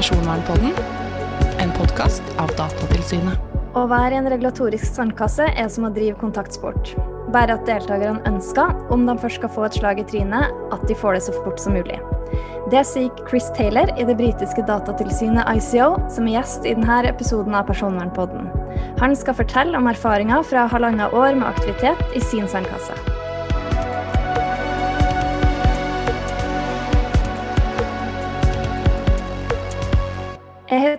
Personvernpodden, en podkast av Datatilsynet. Å være i en regulatorisk sandkasse er som å drive kontaktsport. Bare at deltakerne ønsker, om de først skal få et slag i trynet, at de får det så fort som mulig. Det sier Chris Taylor i det britiske datatilsynet ICO, som er gjest i denne episoden av Personvernpodden. Han skal fortelle om erfaringer fra halvannet år med aktivitet i sin sandkasse.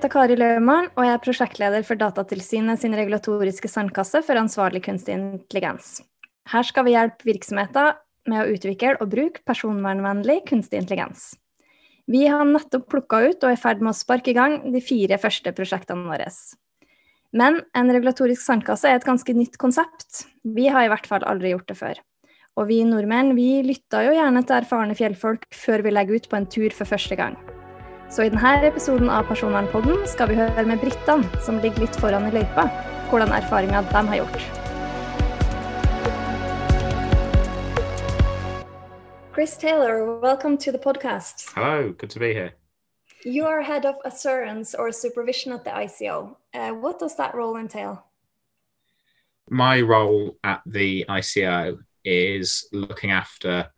Heter Kari Løvmann og jeg er prosjektleder for Datatilsynet sin regulatoriske sandkasse for ansvarlig kunstig intelligens. Her skal vi hjelpe virksomheter med å utvikle og bruke personvernvennlig kunstig intelligens. Vi har nettopp plukka ut og er i ferd med å sparke i gang de fire første prosjektene våre. Men en regulatorisk sandkasse er et ganske nytt konsept. Vi har i hvert fall aldri gjort det før. Og vi nordmenn vi lytter jo gjerne til erfarne fjellfolk før vi legger ut på en tur for første gang. Så i denne episoden av Personvernpodden skal vi høre med britene, som ligger litt foran i løypa, hvordan erfaringer de har gjort. Chris Taylor, welcome to the podcast. Hello, good to be here. You are head of assurance or supervision at the ICO. Uh, what does that role entail? My role at the ICO is looking after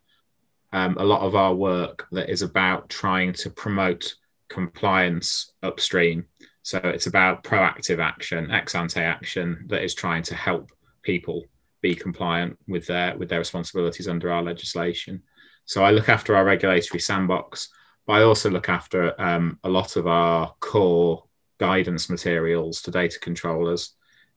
um, a lot of our work that is about trying to promote compliance upstream. So it's about proactive action, ex ante action that is trying to help people be compliant with their with their responsibilities under our legislation. So I look after our regulatory sandbox, but I also look after um, a lot of our core guidance materials to data controllers.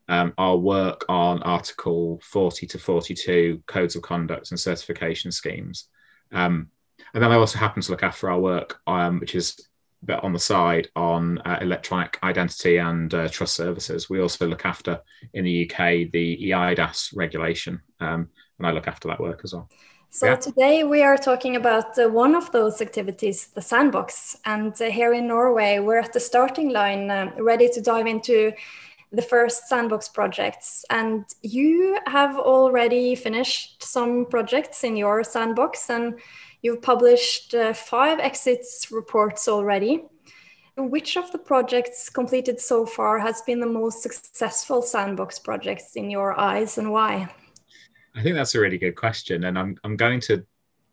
Um, our work on Article 40 to 42 codes of conduct and certification schemes. Um, and then I also happen to look after our work, um, which is bit on the side on uh, electronic identity and uh, trust services. We also look after in the UK the EIDAS regulation, um, and I look after that work as well. So yeah. today we are talking about uh, one of those activities, the sandbox. And uh, here in Norway, we're at the starting line, uh, ready to dive into the first sandbox projects. And you have already finished some projects in your sandbox and You've published uh, five exits reports already. Which of the projects completed so far has been the most successful sandbox projects in your eyes and why? I think that's a really good question, and I'm, I'm going to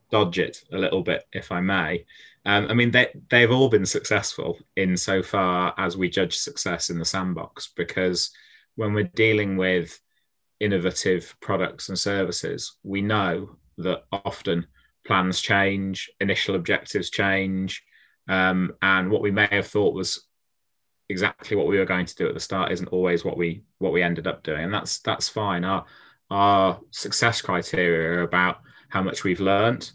dodge it a little bit, if I may. Um, I mean, they, they've all been successful in so far as we judge success in the sandbox, because when we're dealing with innovative products and services, we know that often plans change, initial objectives change, um, and what we may have thought was exactly what we were going to do at the start isn't always what we what we ended up doing, and that's that's fine. Our our success criteria are about how much we've learned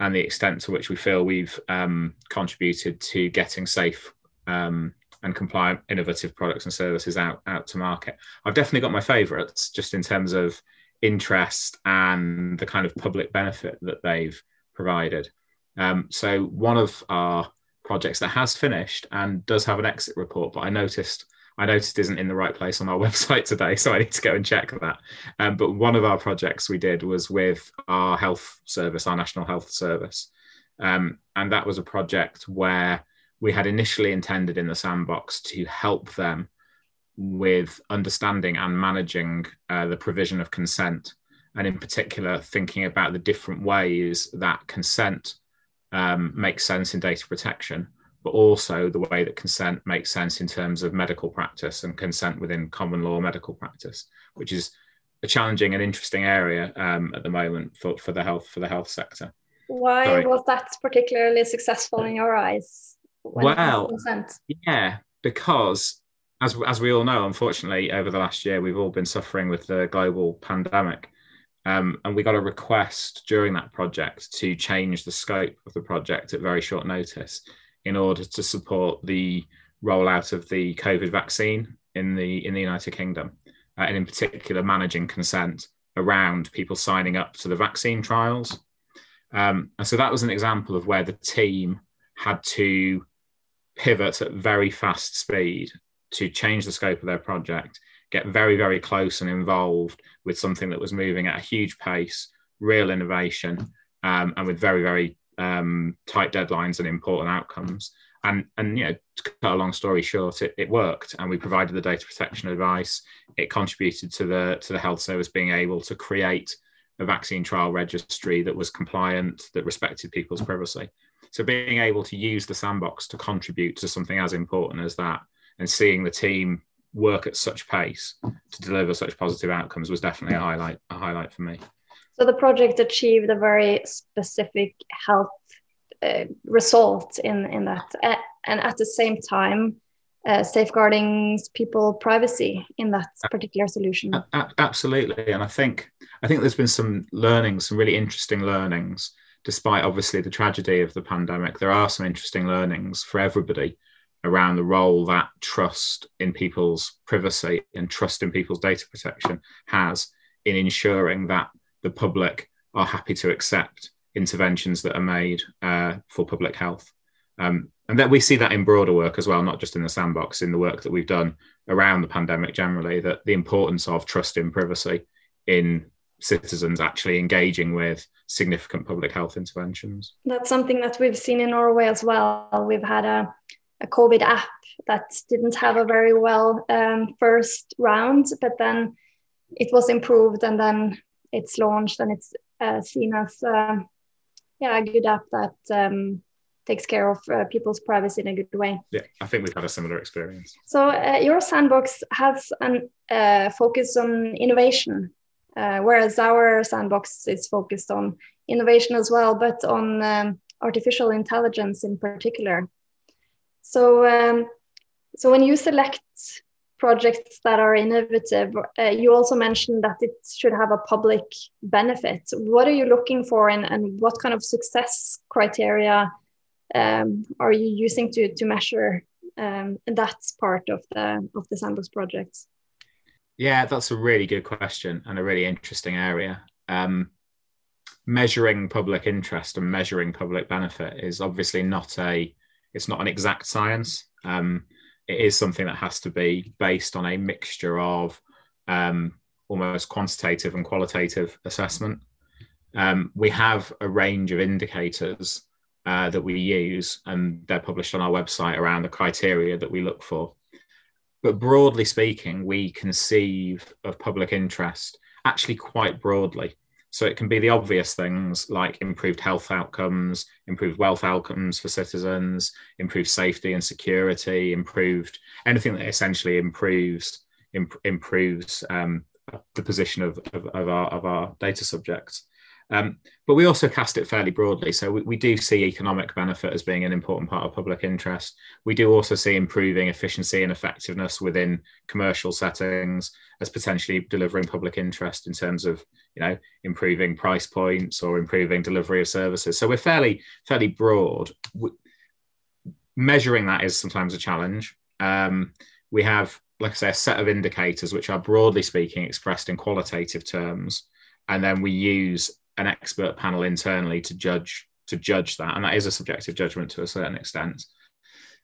and the extent to which we feel we've um, contributed to getting safe um, and compliant innovative products and services out out to market. I've definitely got my favourites just in terms of interest and the kind of public benefit that they've provided. Um, so one of our projects that has finished and does have an exit report, but I noticed I noticed isn't in the right place on our website today, so I need to go and check that. Um, but one of our projects we did was with our health service, our National Health Service, um, and that was a project where we had initially intended in the sandbox to help them with understanding and managing uh, the provision of consent, and in particular, thinking about the different ways that consent um, makes sense in data protection, but also the way that consent makes sense in terms of medical practice and consent within common law medical practice, which is a challenging and interesting area um, at the moment for, for the health for the health sector. Why Sorry. was that particularly successful in your eyes? Well, yeah, because as as we all know, unfortunately, over the last year, we've all been suffering with the global pandemic. Um, and we got a request during that project to change the scope of the project at very short notice in order to support the rollout of the COVID vaccine in the in the United Kingdom, uh, and in particular managing consent around people signing up to the vaccine trials. Um, and so that was an example of where the team had to pivot at very fast speed to change the scope of their project, get very, very close and involved with something that was moving at a huge pace, real innovation, um, and with very, very um, tight deadlines and important outcomes. and and you know, to cut a long story short, it, it worked, and we provided the data protection advice. It contributed to the to the health service being able to create a vaccine trial registry that was compliant, that respected people's privacy. So being able to use the sandbox to contribute to something as important as that, and seeing the team work at such pace to deliver such positive outcomes was definitely a highlight a highlight for me. So the project achieved a very specific health uh, result in in that, uh, and at the same time, uh, safeguarding people privacy in that particular solution. Absolutely, and I think I think there's been some learnings, some really interesting learnings, despite obviously the tragedy of the pandemic. There are some interesting learnings for everybody around the role that trust in people's privacy and trust in people's data protection has in ensuring that the public are happy to accept interventions that are made uh, for public health. Um, and that we see that in broader work as well, not just in the sandbox, in the work that we've done around the pandemic generally, that the importance of trust in privacy in citizens actually engaging with significant public health interventions. That's something that we've seen in Norway as well. We've had a, a COVID app that didn't have a very well um, first round, but then it was improved and then it's launched and it's uh, seen as uh, yeah a good app that um, takes care of uh, people's privacy in a good way. Yeah, I think we've had a similar experience. So uh, your sandbox has a uh, focus on innovation, uh, whereas our sandbox is focused on innovation as well, but on um, artificial intelligence in particular. So, um, so when you select projects that are innovative, uh, you also mentioned that it should have a public benefit. What are you looking for, and, and what kind of success criteria um, are you using to to measure um, that part of the of the sandbox projects? Yeah, that's a really good question and a really interesting area. Um, measuring public interest and measuring public benefit is obviously not a it's not an exact science. Um, it is something that has to be based on a mixture of um, almost quantitative and qualitative assessment. Um, we have a range of indicators uh, that we use, and they're published on our website around the criteria that we look for. But broadly speaking, we conceive of public interest actually quite broadly. So it can be the obvious things like improved health outcomes, improved wealth outcomes for citizens, improved safety and security, improved anything that essentially improves imp- improves um, the position of, of, of, our, of our data subjects. Um, but we also cast it fairly broadly. So we, we, do see economic benefit as being an important part of public interest. We do also see improving efficiency and effectiveness within commercial settings as potentially delivering public interest in terms of, you know, improving price points or improving delivery of services. So we're fairly, fairly broad. We, measuring that is sometimes a challenge. Um, we have, like I say, a set of indicators which are broadly speaking expressed in qualitative terms. And then we use an expert panel internally to judge to judge that, and that is a subjective judgment to a certain extent.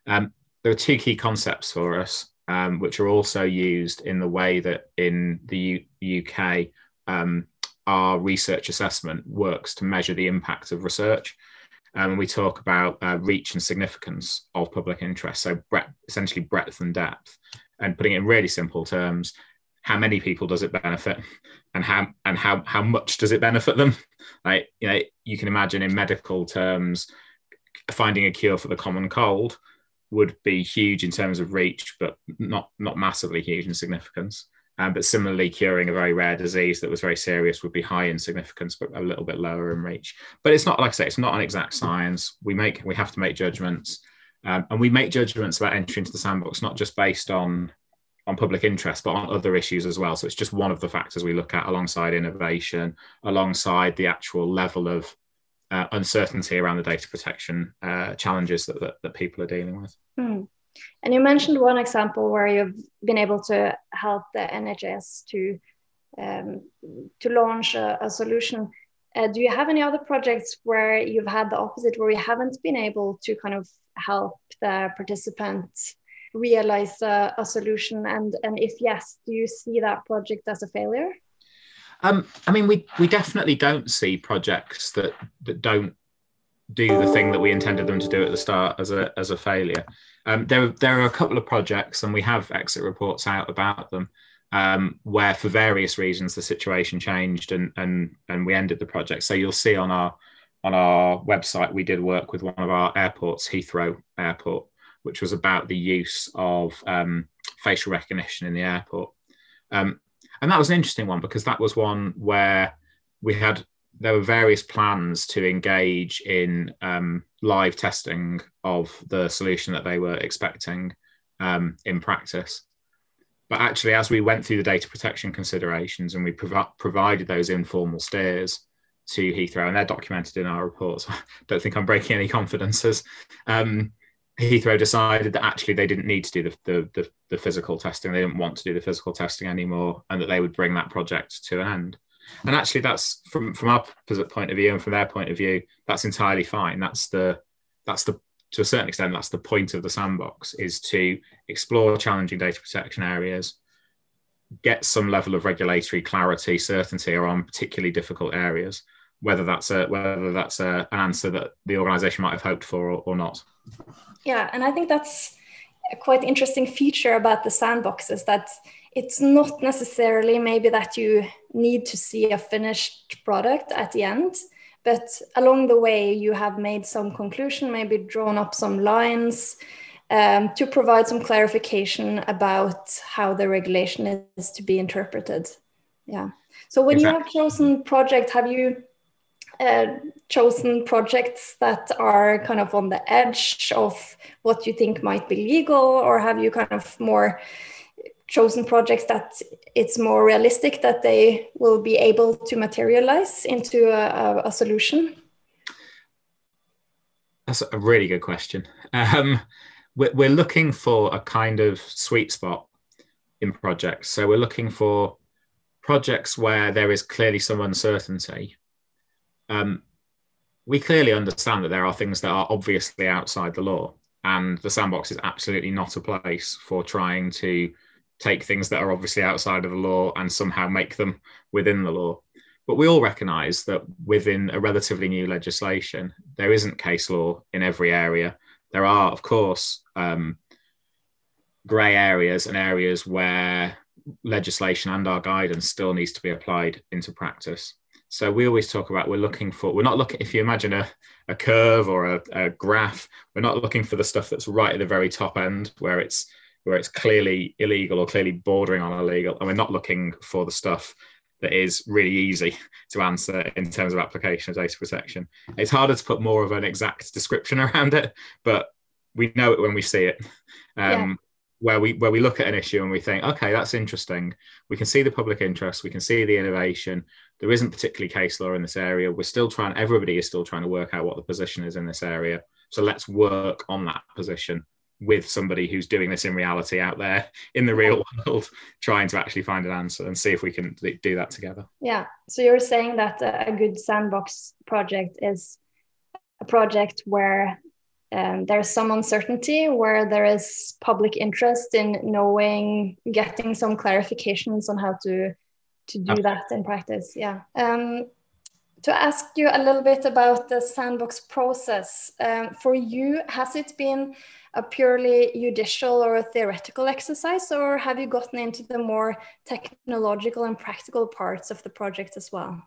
Um, there are two key concepts for us, um, which are also used in the way that in the U- UK um, our research assessment works to measure the impact of research. And um, we talk about uh, reach and significance of public interest, so breadth, essentially breadth and depth. And putting it in really simple terms, how many people does it benefit and how and how how much does it benefit them like you know you can imagine in medical terms finding a cure for the common cold would be huge in terms of reach but not not massively huge in significance um, but similarly curing a very rare disease that was very serious would be high in significance but a little bit lower in reach but it's not like i say it's not an exact science we make we have to make judgments um, and we make judgments about entry into the sandbox not just based on on public interest, but on other issues as well. So it's just one of the factors we look at alongside innovation, alongside the actual level of uh, uncertainty around the data protection uh, challenges that, that, that, people are dealing with. Mm. And you mentioned one example where you've been able to help the NHS to um, to launch a, a solution. Uh, do you have any other projects where you've had the opposite, where you haven't been able to kind of help the participants realize a, a solution? And, and if yes, do you see that project as a failure? Um, I mean, we we definitely don't see projects that that don't do the thing that we intended them to do at the start as a as a failure. Um, there there are a couple of projects, and we have exit reports out about them, um, where for various reasons the situation changed and and and we ended the project. So you'll see on our on our website we did work with one of our airports, Heathrow Airport, which was about the use of um, facial recognition in the airport. Um, and that was an interesting one because that was one where we had there were various plans to engage in um, live testing of the solution that they were expecting um, in practice. But actually, as we went through the data protection considerations and we prov- provided those informal steers to Heathrow, and they're documented in our reports, I don't think I'm breaking any confidences. Um, Heathrow decided that actually they didn't need to do the, the, the, the, physical testing. They didn't want to do the physical testing anymore, and that they would bring that project to an end. And actually, that's from from our point of view and from their point of view, that's entirely fine. That's the that's the to a certain extent that's the point of the sandbox is to explore challenging data protection areas, get some level of regulatory clarity, certainty around particularly difficult areas, whether that's a whether that's a, an answer that the organisation might have hoped for or, or not. Yeah, and I think that's a quite interesting feature about the sandbox is that it's not necessarily maybe that you need to see a finished product at the end but along the way you have made some conclusion maybe drawn up some lines um, to provide some clarification about how the regulation is to be interpreted yeah so when exactly. you have chosen project have you uh, chosen projects that are kind of on the edge of what you think might be legal, or have you kind of more chosen projects that it's more realistic that they will be able to materialize into a, a solution? That's a really good question. Um, we're, we're looking for a kind of sweet spot in projects. So we're looking for projects where there is clearly some uncertainty um, we clearly understand that there are things that are obviously outside the law, and the sandbox is absolutely not a place for trying to take things that are obviously outside of the law and somehow make them within the law. But we all recognize that within a relatively new legislation, there isn't case law in every area. There are, of course, um, grey areas and areas where legislation and our guidance still needs to be applied into practice. So we always talk about we're looking for, we're not looking, if you imagine a, a curve or a, a graph, we're not looking for the stuff that's right at the very top end where it's where it's clearly illegal or clearly bordering on illegal. And we're not looking for the stuff that is really easy to answer in terms of application of data protection. It's harder to put more of an exact description around it, but we know it when we see it. Um, yeah where we where we look at an issue and we think, okay, that's interesting. We can see the public interest, we can see the innovation. There isn't particularly case law in this area. We're still trying. Everybody is still trying to work out what the position is in this area. So let's work on that position with somebody who's doing this in reality out there in the real world, trying to actually find an answer and see if we can do that together. Yeah. So you're saying that a good sandbox project is a project where um, there's some uncertainty where there is public interest in knowing getting some clarifications on how to to do okay. that in practice. Yeah. Um, to ask you a little bit about the sandbox process um, for you has it been a purely judicial or a theoretical exercise or have you gotten into the more technological and practical parts of the project as well?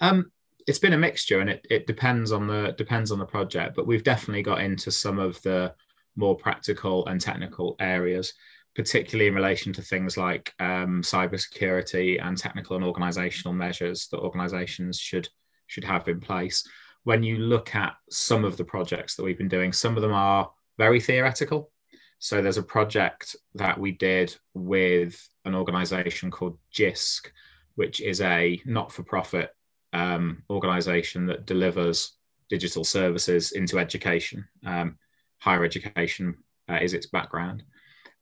Um, it's been a mixture and it, it depends on the depends on the project but we've definitely got into some of the more practical and technical areas particularly in relation to things like um, cybersecurity and technical and organizational measures that organizations should should have in place. When you look at some of the projects that we've been doing some of them are very theoretical. So there's a project that we did with an organization called JISC which is a not-for-profit um, organization that delivers digital services into education. Um, higher education uh, is its background.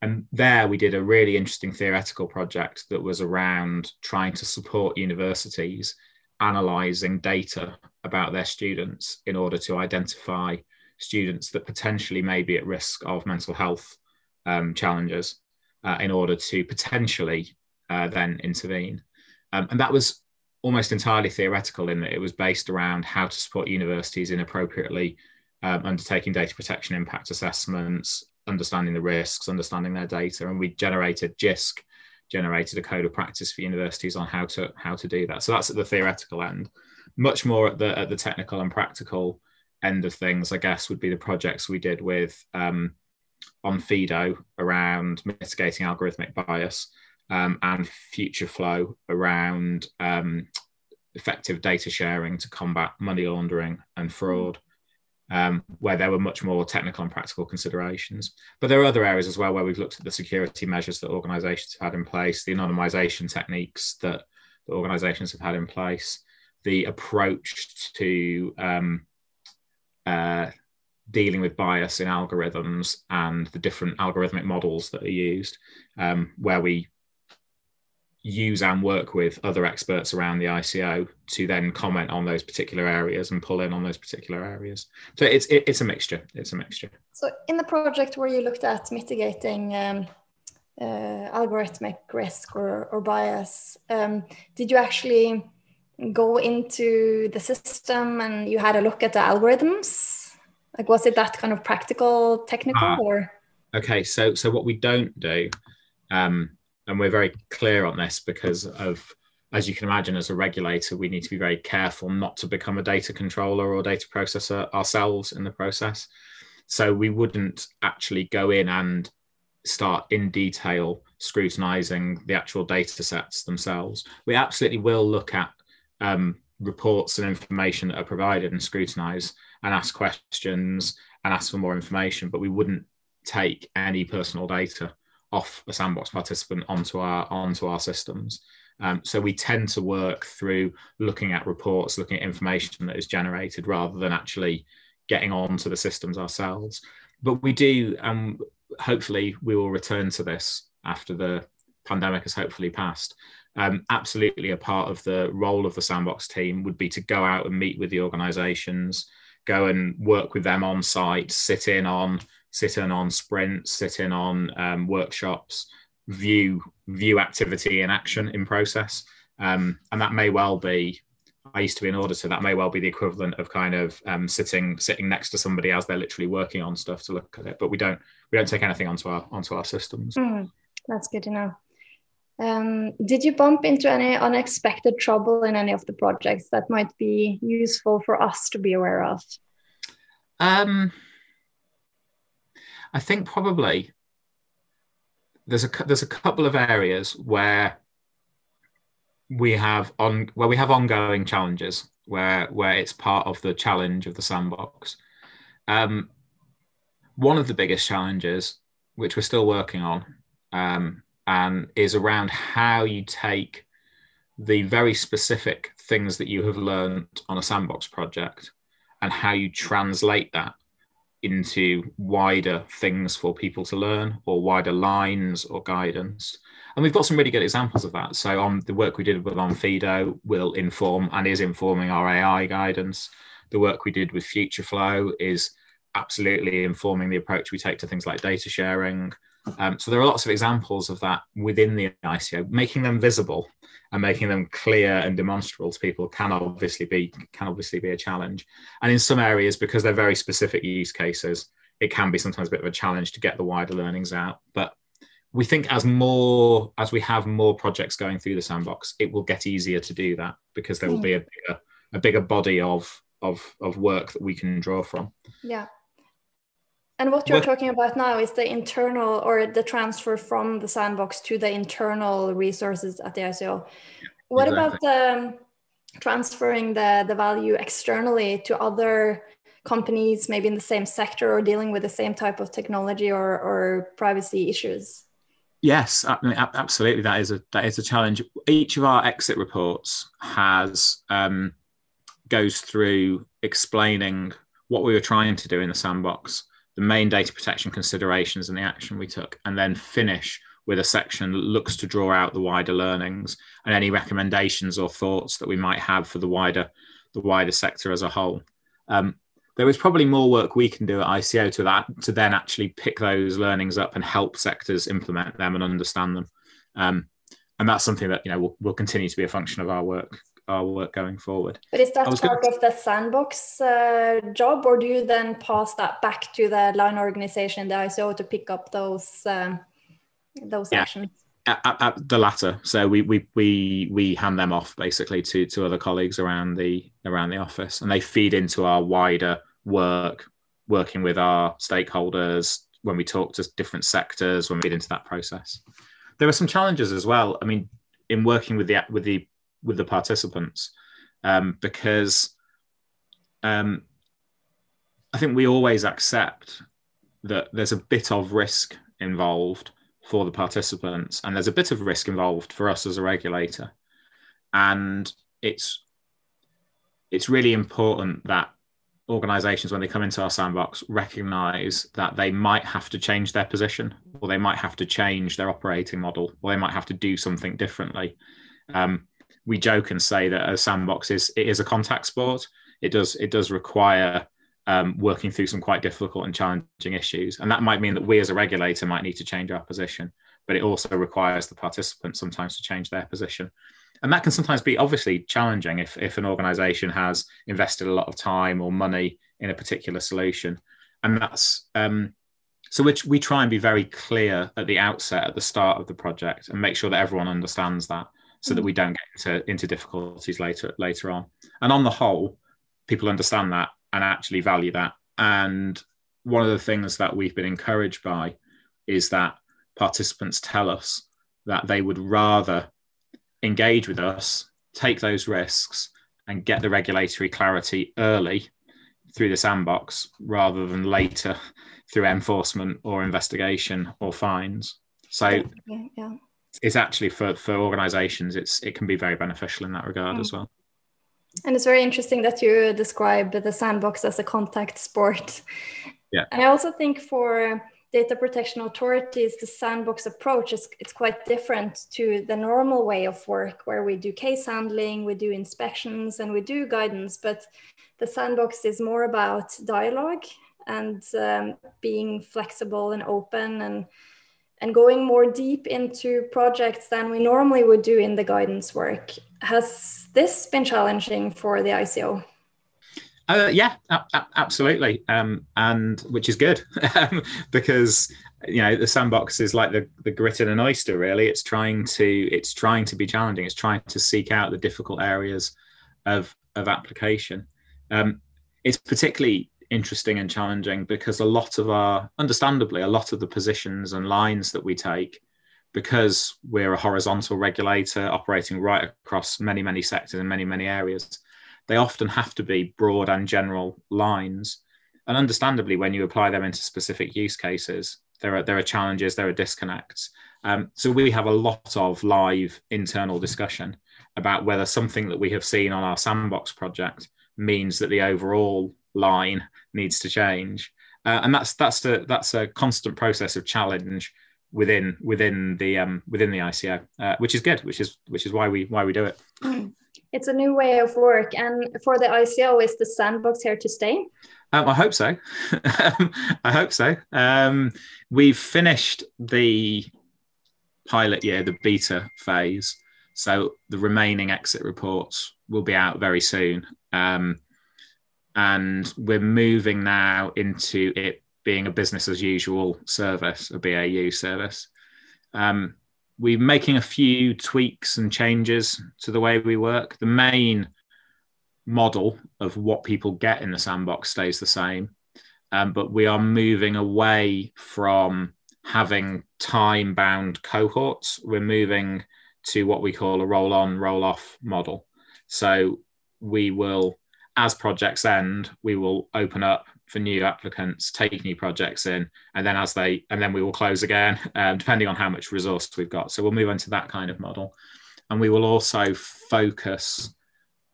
And there we did a really interesting theoretical project that was around trying to support universities analyzing data about their students in order to identify students that potentially may be at risk of mental health um, challenges uh, in order to potentially uh, then intervene. Um, and that was almost entirely theoretical in that it was based around how to support universities in appropriately um, undertaking data protection impact assessments, understanding the risks, understanding their data, and we generated JISC, generated a code of practice for universities on how to how to do that. So that's at the theoretical end. Much more at the at the technical and practical end of things, I guess, would be the projects we did with um, Onfido around mitigating algorithmic bias um, and Futureflow around um, effective data sharing to combat money laundering and fraud um, where there were much more technical and practical considerations. But there are other areas as well where we've looked at the security measures that organizations have had in place, the anonymization techniques that organizations have had in place, the approach to um, uh, dealing with bias in algorithms and the different algorithmic models that are used, um, where we use and work with other experts around the ICO to then comment on those particular areas and pull in on those particular areas. So it's it, it's a mixture. It's a mixture. So in the project where you looked at mitigating um, uh, algorithmic risk or, or bias, um, did you actually go into the system and you had a look at the algorithms? Like was it that kind of practical, technical, uh, or? Okay, so so what we don't do. Um, and we're very clear on this because of as you can imagine as a regulator we need to be very careful not to become a data controller or data processor ourselves in the process. So we wouldn't actually go in and start in detail scrutinizing the actual data sets themselves. We absolutely will look at um, reports and information that are provided and scrutinize and ask questions and ask for more information but we wouldn't take any personal data off a sandbox participant onto our onto our systems. Um, so we tend to work through looking at reports, looking at information that is generated, rather than actually getting onto the systems ourselves. But we do, and hopefully we will return to this after the pandemic has hopefully passed. Um, absolutely, a part of the role of the sandbox team would be to go out and meet with the organisations, go and work with them on site, sit in on sit in on sprints, sit in on um, workshops, view view activity in action in process, um, and that may well be. I used to be an auditor. That may well be the equivalent of kind of um, sitting sitting next to somebody as they're literally working on stuff to look at it. But we don't we don't take anything onto our onto our systems. Mm, that's good to know. Um, did you bump into any unexpected trouble in any of the projects that might be useful for us to be aware of? Um, I think probably there's a there's a couple of areas where we have on where we have ongoing challenges where where it's part of the challenge of the sandbox. Um, one of the biggest challenges, which we're still working on, um, and is around how you take the very specific things that you have learned on a sandbox project and how you translate that into wider things for people to learn or wider lines or guidance. And we've got some really good examples of that. So on the work we did with um, Onfido will inform and is informing our AI guidance. The work we did with Futureflow is absolutely informing the approach we take to things like data sharing. Um, so there are lots of examples of that within the ICO, making them visible and making them clear and demonstrable to people can obviously be can obviously be a challenge. And in some areas, because they're very specific use cases, it can be sometimes a bit of a challenge to get the wider learnings out. But we think as more as we have more projects going through the sandbox, it will get easier to do that because there will be a bigger a bigger body of of of work that we can draw from. Yeah. And what you're talking about now is the internal or the transfer from the sandbox to the internal resources at the ICO. What exactly. about um, transferring the, the value externally to other companies, maybe in the same sector or dealing with the same type of technology or, or privacy issues? Yes, absolutely. That is a that is a challenge. Each of our exit reports has um, goes through explaining what we were trying to do in the sandbox the main data protection considerations and the action we took, and then finish with a section that looks to draw out the wider learnings and any recommendations or thoughts that we might have for the wider the wider sector as a whole. Um, there is probably more work we can do at ICO to that to then actually pick those learnings up and help sectors implement them and understand them. Um, and that's something that you know will, will continue to be a function of our work our work going forward. But is that part gonna- of the sandbox uh, job, or do you then pass that back to the line organization, the ICO, to pick up those um, those Yeah. actions? At, at- at the latter, so we we we we hand them off basically to to other colleagues around the around the office, and they feed into our wider work, working with our stakeholders when we talk to different sectors, when we get into that process. There are some challenges as well. I mean, in working with the with the with the participants, um, because um, I think we always accept that there's a bit of risk involved for the participants, and there's a bit of risk involved for us as a regulator. And it's it's really important that organizations, when they come into our sandbox, recognize that they might have to change their position, or they might have to change their operating model, or they might have to do something differently. Um, we joke and say that a sandbox is it is a contact sport. It does it does require um, working through some quite difficult and challenging issues. And that might mean that we as a regulator might need to change our position, but it also requires the participants sometimes to change their position. And that can sometimes be obviously challenging if, if an organization has invested a lot of time or money in a particular solution. And that's um, so which we try and be very clear at the outset, at the start of the project, and make sure that everyone understands that so that we mm. don't get into, into difficulties later later on. And on the whole, people understand that and actually value that. And one of the things that we've been encouraged by is that participants tell us that they would rather engage with us, take those risks, and get the regulatory clarity early through the sandbox rather than later through enforcement or investigation or fines. So Yeah, yeah. It's actually for, for organizations, it's it can be very beneficial in that regard as well. And it's very interesting that you describe the sandbox as a contact sport. Yeah. And I also think for data protection authorities, the sandbox approach is it's quite different to the normal way of work where we do case handling, we do inspections, and we do guidance. But the sandbox is more about dialogue and um, being flexible and open and and going more deep into projects than we normally would do in the guidance work. Has this been challenging for the ICO? Uh, yeah, absolutely, um, and which is good because you know the sandbox is like the, the grit in an oyster. Really, it's trying to it's trying to be challenging. It's trying to seek out the difficult areas of of application. Um, it's particularly interesting and challenging because a lot of our, understandably, a lot of the positions and lines that we take, because we're a horizontal regulator operating right across many many sectors and many many areas they often have to be broad and general lines. And understandably, when you apply them into specific use cases, there are there are challenges, there are disconnects. Um, so we have a lot of live internal discussion about whether something that we have seen on our sandbox project means that the overall line needs to change. Uh, and that's that's a that's a constant process of challenge within within the um, within the ICO, uh, which is good, which is which is why we why we do it. It's a new way of work. And for the ICO, is the sandbox here to stay? Um, I hope so. I hope so. Um, we've finished the pilot year, the beta phase. So the remaining exit reports will be out very soon. Um, and we're moving now into it being a business as usual service, a BAU service. Um, we're making a few tweaks and changes to the way we work. The main model of what people get in the sandbox stays the same, um, but we are moving away from having time bound cohorts. We're moving to what we call a roll on, roll off model. So we will, as projects end, we will open up for new applicants, take new projects in, and then as they, and then we will close again, um, depending on how much resource we've got. So we'll move into that kind of model, and we will also focus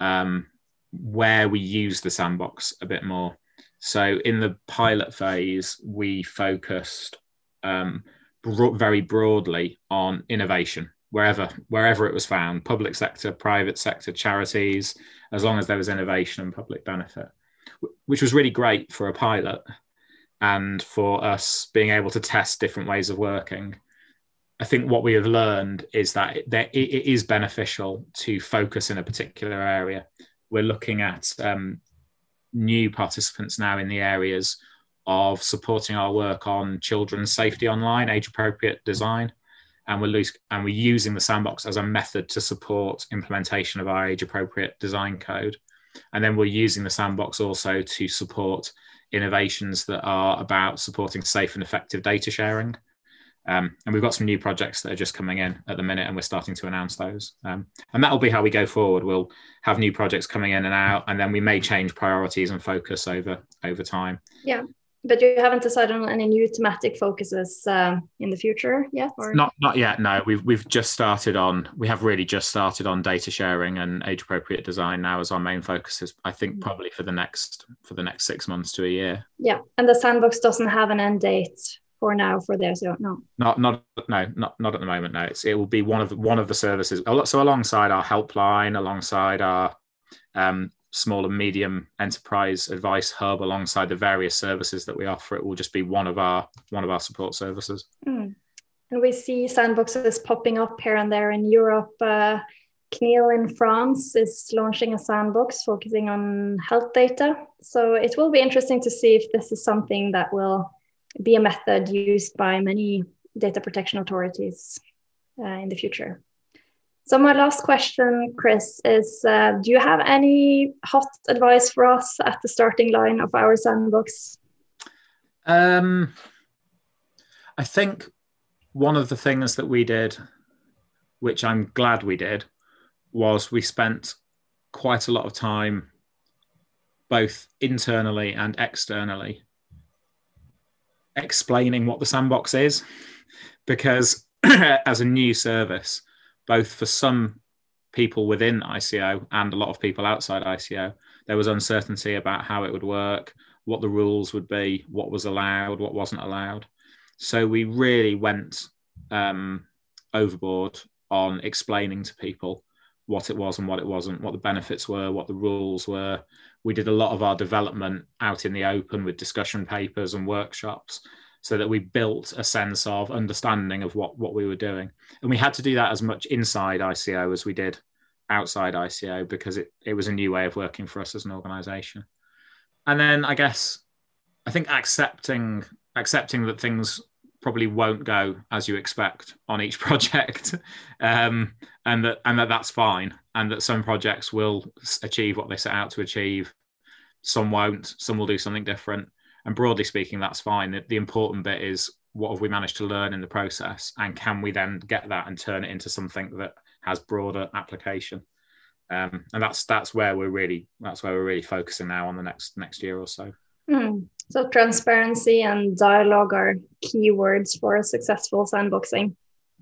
um, where we use the sandbox a bit more. So in the pilot phase, we focused um, bro- very broadly on innovation wherever wherever it was found, public sector, private sector, charities, as long as there was innovation and public benefit which was really great for a pilot and for us being able to test different ways of working. I think what we have learned is that it, is beneficial to focus in a particular area. We're looking at um, new participants now in the areas of supporting our work on children's safety online, age appropriate design. And we're, loose, and we're using the sandbox as a method to support implementation of our age appropriate design code. And then we're using the sandbox also to support innovations that are about supporting safe and effective data sharing. Um, and we've got some new projects that are just coming in at the minute, and we're starting to announce those. Um, and that will be how we go forward. We'll have new projects coming in and out, and then we may change priorities and focus over over time. Yeah, but you haven't decided on any new thematic focuses um, in the future yet, or not? Not yet. No, we've we've just started on. We have really just started on data sharing and age appropriate design now as our main focuses. I think mm. probably for the next for the next six months to a year. Yeah, and the sandbox doesn't have an end date for now for this so no not not no not not at the moment no it's it will be one of the, one of the services so alongside our helpline alongside our um, small and medium enterprise advice hub alongside the various services that we offer it will just be one of our one of our support services mm. and we see sandboxes popping up here and there in europe uh, CNIL in France is launching a sandbox focusing on health data. So it will be interesting to see if this is something that will be a method used by many data protection authorities uh, in the future. So my last question, Chris, is uh, do you have any hot advice for us at the starting line of our sandbox? Um, I think one of the things that we did, which I'm glad we did, was we spent quite a lot of time both internally and externally explaining what the sandbox is because as a new service both for some people within ICO and a lot of people outside ICO there was uncertainty about how it would work what the rules would be what was allowed what wasn't allowed so we really went um, overboard on explaining to people what it was and what it wasn't, what the benefits were, what the rules were. We did a lot of our development out in the open with discussion papers and workshops so that we built a sense of understanding of what, what we were doing. And we had to do that as much inside ICO as we did outside ICO because it, it was a new way of working for us as an organization. And then I guess I think accepting accepting that things probably won't go as you expect on each project, um, and that and that that's fine, and that some projects will achieve what they set out to achieve, some won't, some will do something different, and broadly speaking, that's fine. The, the important bit is what have we managed to learn in the process, and can we then get that and turn it into something that has broader application. Um, and that's that's where we're really that's where we're really focusing now on the next next year or so. Mm. So transparency and dialogue are key words for a successful sandboxing.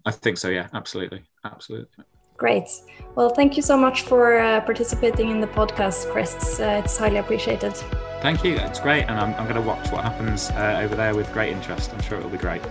I think so. Yeah, absolutely, absolutely. Great. Well, thank you so much for uh, participating in the podcast, Chris. Uh, it's highly appreciated. Thank you. It's great, and I'm, I'm going to watch what happens uh, over there with great interest. I'm sure it'll be great.